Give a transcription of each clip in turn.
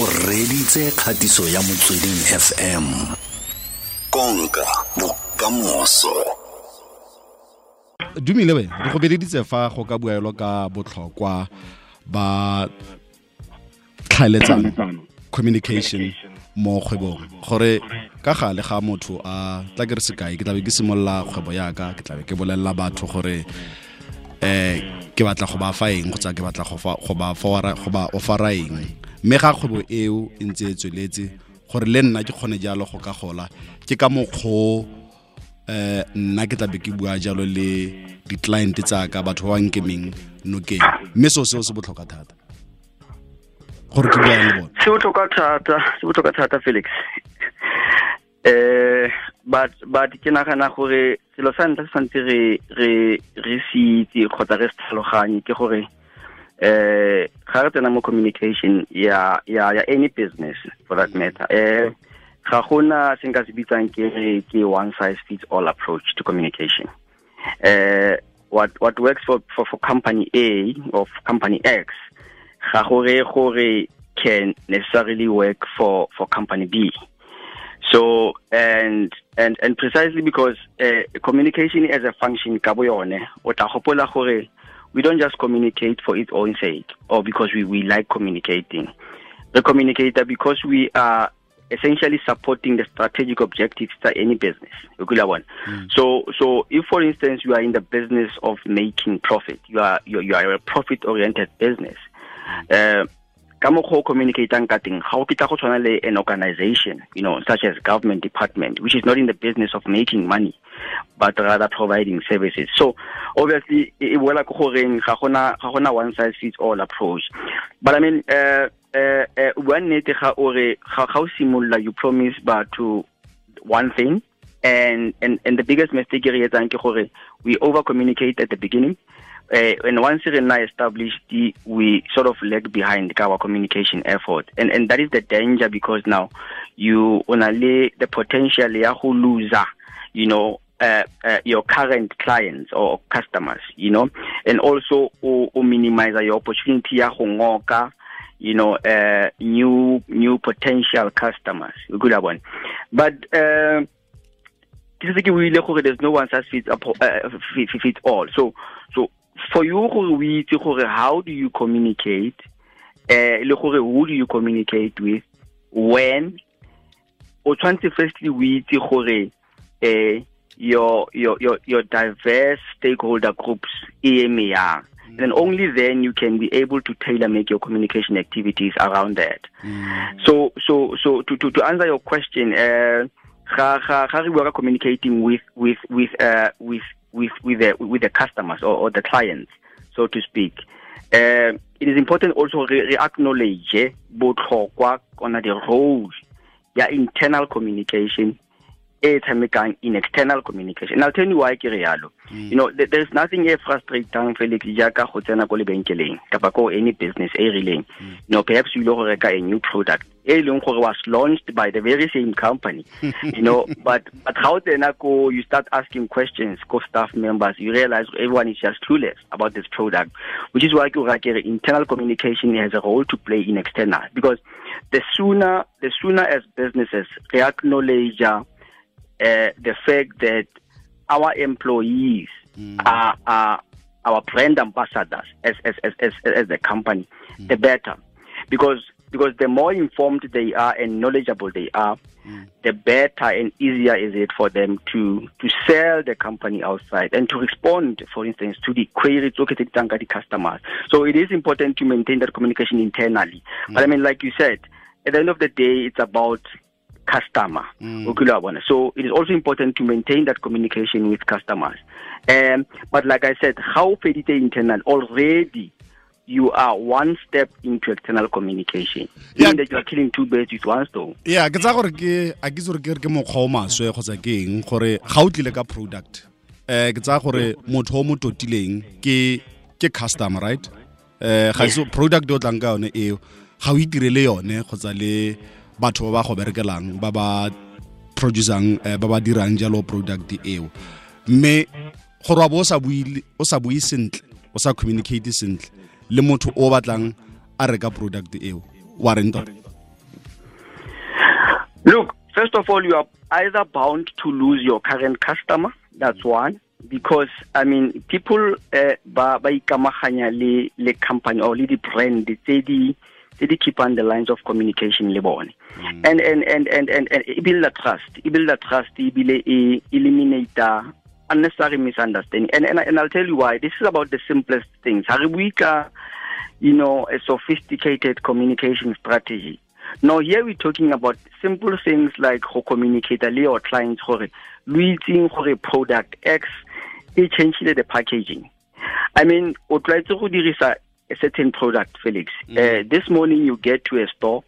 o reditse kgatiso ya motsweding fm konka bokamoso. Dumile we re go beleditse fa go ka buaelo ka botlhokwa ba tlhaeletsano communication mo kgwebong. Gore ka gale ga motho a tla ke re sekai ke tlabe ke simolola kgwebo yaka ke tlabe ke bolelela batho gore eh ke batla go ba fa eng kgotsa ke batla go ba ofara eng mme ga kgwebo eo e ntse e tsweletse gore le nna ke kgone jalo go ka gola ke ka mokgwa eh nna ke tlabe ke bua jalo le di-client tsaka batho ba ba nkemeng nokeng. Mme seo seo se botlhokwa thata. Gore ke bua le bone se botlhokwa thata se botlhokwa thata felix. Eh but but ke nagana gore selo sa ntlha se tshwanetse re re re se itse kgotsa re se tlhaloganye ke gore eh ga re mo communication ya ya ya any business for that matter. Eh ga gona se nka se bitsang ke ke one size fits all approach to communication. Uh, what what works for, for for company A or company X ga gore gore can necessarily work for for company B. So and and and precisely because uh, communication as a function ka bo yone o tla gopola gore we don't just communicate for its own sake or because we we like communicating we communicate because we are essentially supporting the strategic objectives of any business. Mm. So, so if, for instance, you are in the business of making profit, you are you, you are a profit-oriented business. Uh, ka mokgwa o communicatang ka teng ga o kitla go tshwana le an organization you know such as government department which is not in the business of making money but rather providing services. So obviously e boela ko goreng ga gona one size fits all approach. But i mean uh, uh, uh, nnete ga ore ga o simolola you promise batho one thing. And and and the biggest mistake re etsang ke gore we over communicate at the beginning. Uh, and once we are established, we sort of lag behind our communication effort, and and that is the danger because now you only the potential ya who loser, you know, uh, uh, your current clients or customers, you know, and also o, minimize your opportunity ya ngoka, you know, uh, new new potential customers. Good one, but. Uh, there's no one size fits, uh, fits all. So, so for you gore how do you communicate gore who do you communicate with when o tshwanetse firstly o itse eh your your your your diverse stakeholder groups e eme and then only then you can be able to tailor make your communication activities around that mm. so so so to to to answer your question uh ga ga ga re communicating with with with uh with with with the with the customers or, or the clients, so to speak. Uh, it is important also re, re acknowledge botlhokwa on the role ya internal communication e tshamekang in external communication. And i'll tell you why ke re yalo you know th there's nothing e frustrating felix jaaka go tsena ko lebenkeleng kapa ko any business e rileng. You know perhaps you go reka a new product e leng gore was launched by the very same company. You know but but how tsena ko you start asking questions ko staff members you realize everyone is just clueless about this product which is why ke ra ke internal communication has a role to play in external. Because the sooner the sooner as businesses we acknowledge uh, the fact that our employees mm. are, are our brand ambassadors as as as as, as a company, mm. the better, because because the more informed they are and knowledgeable they are, mm. the better and easier is it for them to to sell the company outside and to respond, for instance, to the queries located the customers. So it is important to maintain that communication internally. But I mean, like you said, at the end of the day, it's about customer. Mm. so it is also important to maintain that communication with customers. Um, but like i said how fedite internal? Already you are one step into external communication. Yeah. that you are killing two birds with one stone. Yeah ke tsa gore ke a ke gore ke re ke mokgwa o maswe kgotsa ke eng gore ga o tlile ka product eh ke tsa gore motho o mo totileng ke ke customer right? Eh ga se product o tlang ka yone eo ga o itirele yone kgotsa le batho ba ba go berekelang ba ba producing ba ba dirang jalo product eo mme gore wa bo o sa bue sentle o sa communicate sentle le motho o batlang a reka product eo wa reng tota Look, first of all, you are either bound to lose your current customer. That's one. Because I mean, people uh, ba ba ikamaganya le le company or le di brand tse di tse di keep on the lines of communication le bone. Mm. And, and and and and and e build a trust. E build a trust. E bile e eliminate unnecessary misunderstanding. And, and and I'll tell you why. This is about the simplest things. Haribwika, you know, a sophisticated communication strategy. Now here we're talking about simple things like how communicate le your clients gore lo itseng gore product X e changile the packaging. I mean, o tlwaetse go dirisa a certain product, Felix. Mm. Uh, this morning you get to a store,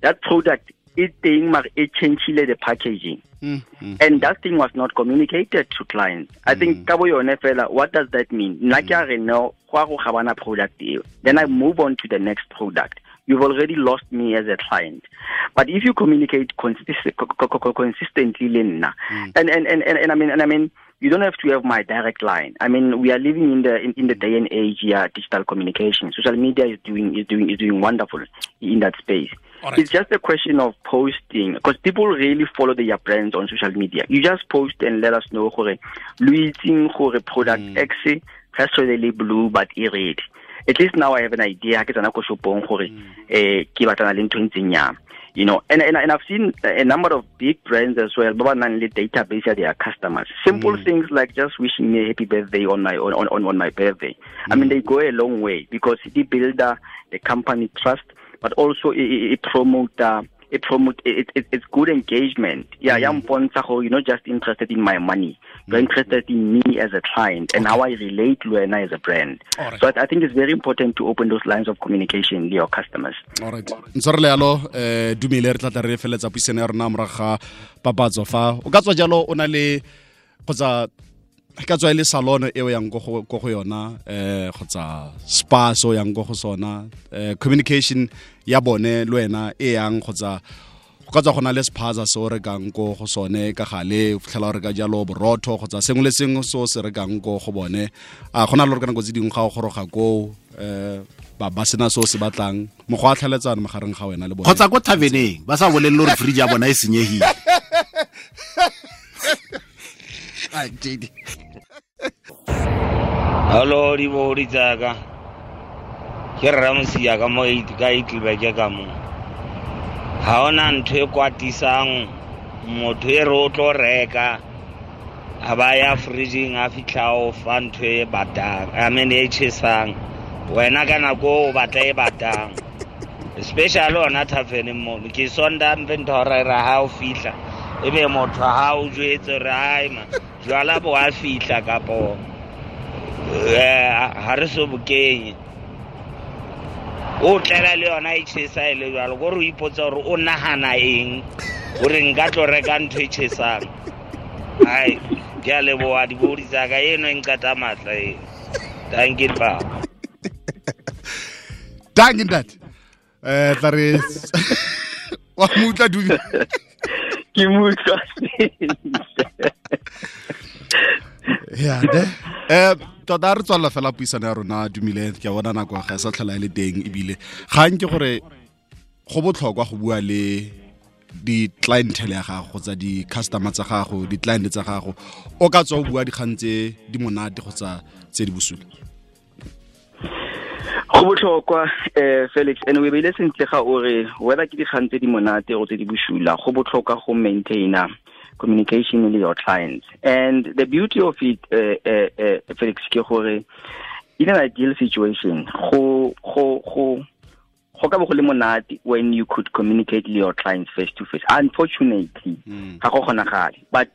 that product it thing it changile the packaging. Mm, mm, and that thing was not communicated to clients. I mm. think kabo yone what does that mean? Nna ke a re no, go go product Then I move on to the next product you've already lost me as a client. But if you communicate consistently, mm. and, and, and, and, and I mean, and I mean, you don't have to have my direct line. I mean, we are living in the in, in the day and age here, digital communication. Social media is doing is doing is doing wonderful in that space. Right. It's just a question of posting because people really follow their brands on social media. You just post and let us know gore luitsing gore product mm. X has really blue but e red at least now I have an idea ke tsana ko shopong gore mm. eh ke batlana le ntho ntseng yang you know and, and and I've seen a number of big brands as well ba nang le database their customers simple mm. things like just wishing me a happy birthday on my on on, on my birthday mm. I mean mm. they go a long way because they build uh, the company trust but also it, it promote uh, it promote it, it, it's good engagement yeah mm. -hmm. you're not just interested in my money you're mm. interested in me as a client and okay. how I relate to Luena as a brand right. so I, think it's very important to open those lines of communication to your customers all right ntse le yalo eh dumile re tla re feletsa puisene ya rona moraga papatso fa o ka tswa jalo o na le kgotsa ka tswa e le salon e o yang go go yona eh kgotsa spa so yang go go sona eh communication ya bone le wena e yang kgotsa go ka tswa go na le sephaza se o rekang ko go sone ka gale o fitlhela o reka jalo borotho kgotsa sengwe le sengwe se o se rekang ko go bone. A go na le gore ka nako tse dingwe ga o goroga koo eh ba ba sena se o se batlang. Mo go a tlhaletsana magareng ga wena le bone. Kgotsa ko thaveneng ba sa bolelele gore fridge ya bona e senyegile Hello dibodi tsaka ke ramosia ka mo ka itlebeke ka mo. Ga ona ntho e kwatisang. Motho e re o tlo reka a ba ya fridging a fitlha o fa ntho e batang I mean e chesang wena ka nako o batla e batang. Especially ona tafeneng mono. Ke sonda mpe ntho gore ra ha o fitlha ebe motho ha o jwetse re hai ma jwala bo a fihla kapo ha re so bokenye o tlela le yona e chesa e le jalo gore o ipotsa gore o nagana eng gore nka tlo reka ntho e chesang ai ke a leboa dibodi tsaka eno e nkata matla e. Thank you papa. Thank you dad eh tla re wa mutla dudi ke mutlwa ya de eh tota re tswalela fela puisano ya rona dumile ke a bona nako ga e sa tlhola e le teng ebile gang ke gore go botlhokwa go bua le di-clientele ya gago kgotsa di-customer tsa gago di-client tsa gago. O ka tswa o bua dikgang tse di monate kgotsa tse di bosula. Go botlhokwa eh Felix. And we beile sentle ga ore whether ke dikgang tse di monate go tse di busula go botlhokwa go maintaina communication with your clients and the beauty of it uh, uh, uh, Felix ke gore in an ideal situation go go go go ka bo go le monate when you could communicate with your clients face to face unfortunately ga go kgonagale but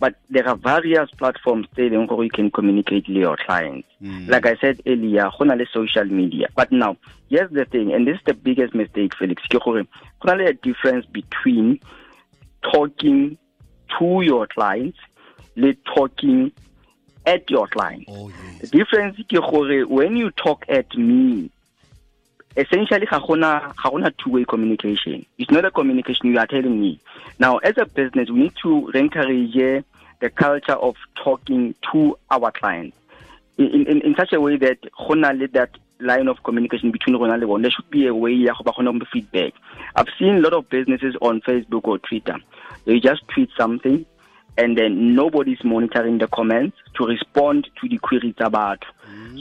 but there are various platforms there where you can communicate with your clients. Mm. Like I said earlier, on social media. But now, here's the thing, and this is the biggest mistake, Felix. There's a difference between talking to your clients and talking at your client. Oh, yes. The difference is when you talk at me, essentially ga gona two-way communication it's not a communication you are telling me now as a business we need to encourage the culture of talking to our clients in, in, in such a way that that line of communication between rona le bone there should be a way ya go ba kgona go feedback i've seen a lot of businesses on facebook or twitter they just tweet something and then nobody's monitoring the comments to respond to the queries about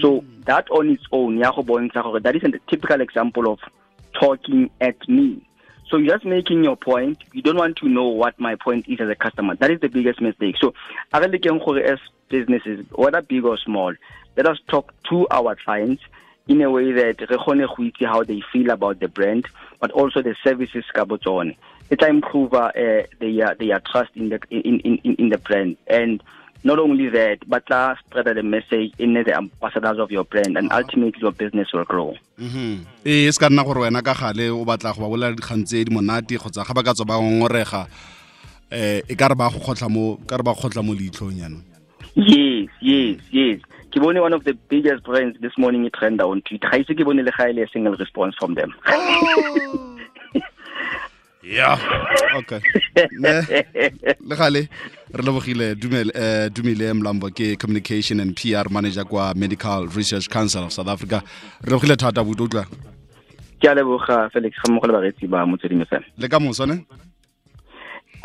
so that on its own that is a typical example of talking at me so you're just making your point. You don't want to know what my point is as a customer. That is the biggest mistake. So as businesses, whether big or small, let us talk to our clients in a way that how they feel about the brand, but also the services ka botsone. will improve uh, their their trust in the in, in in the brand and not only that, but uh, spread the message in the ambassadors of your brand, and ultimately your business will grow. Mhm. e se ka nna gore wena ka gale o batla go ba bolela dikgang tse di monate kgotsa ga ba ka tswa ba ngongorega eh e ka re ba go kgotla mo ka re ba kgotla mo leitlhong yanong Yes, yes, yes. Ke bone one of the biggest brands this morning e trend on Twitter. Ga ise ke bone le ga ile a single response from them. Yeah okay ne le gale re lebogile dumele eh, dumile mlambo ke communication and pr manager kwa medical research council of south africa re lebogile thata boto utlwa Ke a leboga Felix ga mmogo le baretsi ba motsweding FM. le ka moso ne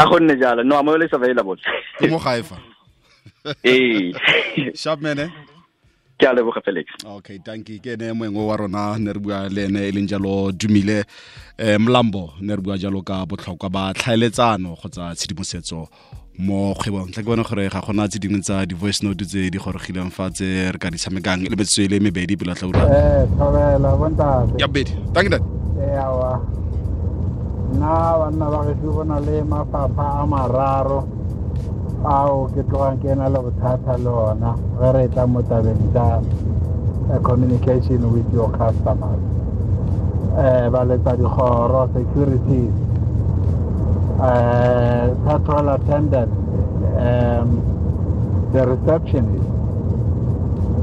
A go nne jalo. No, I'm always available. ke mo gaefa ee Eh. sharp man eh Ke a leboga Felix. okay tanki ke ene moengwe wa rona ne re bua le ene e leng jalo dumile um mlambo ne re bua jalo ka botlhokwa ba tlhaeletsano kgotsa tshedimosetso mo kgwebong. Tla ke bone gore ga gona tse dingwe tsa di-voice note tse di gorogileng fa tse re ka di tshamekang e le metsotso e le mebedi pele tla ura Eh, ya bedi tanki dad Ewa. Nna banna ba gese go na le mafapha a mararo ao ke tlogang ke na le bothata le ona. Ge re tla mo tabeng tsa eh, communication with your customers. Um ba letsa dikgoro securities um petrol attendant um the receptionist.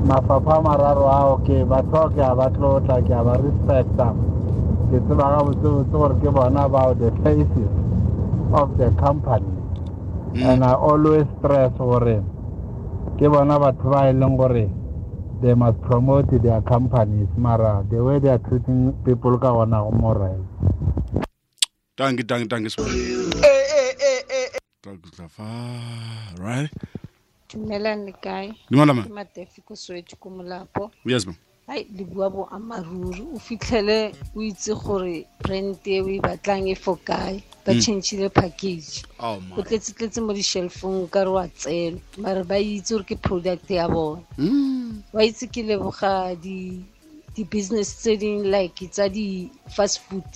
Mafapha a mararo ao ke batho ke a ba tlotla ke a ba respecta. Ke tseba gabotsebotse gore ke bona about the faces of the company and i always stress gore ke bona batho ba e leng gore they must promote their companies mara the way they are treating people ka gona go moral tanki tanki tanki right? Dumelang le kae? Dumela ke matefi ko swetse ko molapo yes man ai le bua boammaruri o fitlhele o itse gore brand e o e batlang e fo kae. Ba changile package. Oh o tletse-tletse mo di-shelfong ka re wa tselo mare ba itse gore ke product ya bone. Wa itse ke leboga di di-business tse ding like tsa di-fast food.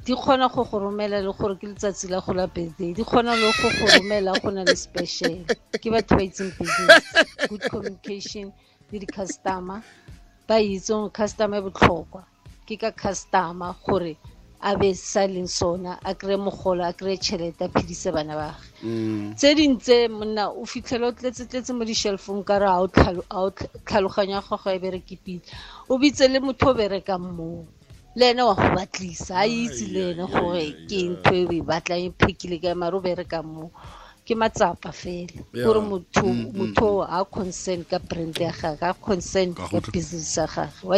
Di kgona go go romela le gore ke letsatsi la go la birthday. Di kgona le go go romela go na le special. Ke batho ba itseng business. Good communication le di-customer ba itse gore customer e botlhokwa ke ka customer gore a be sa leng sona a kry-e mogolo a kry-e tšhelete a phedise bana bage tse dintse monna o fitlhele o tletse-tletse mo di-shelfong ka re a o tlhaloganyo ya gago e bereke pila o bitse le motho o berekang moo le ene wa go batlisa a itse le ene gore ke ntho e o e batlang e phekile ka mare o berekang moo ke matsapa fela. Gore motho Mm, mm, motho a concern ka brand ya gage a concern Ka business ya gage wa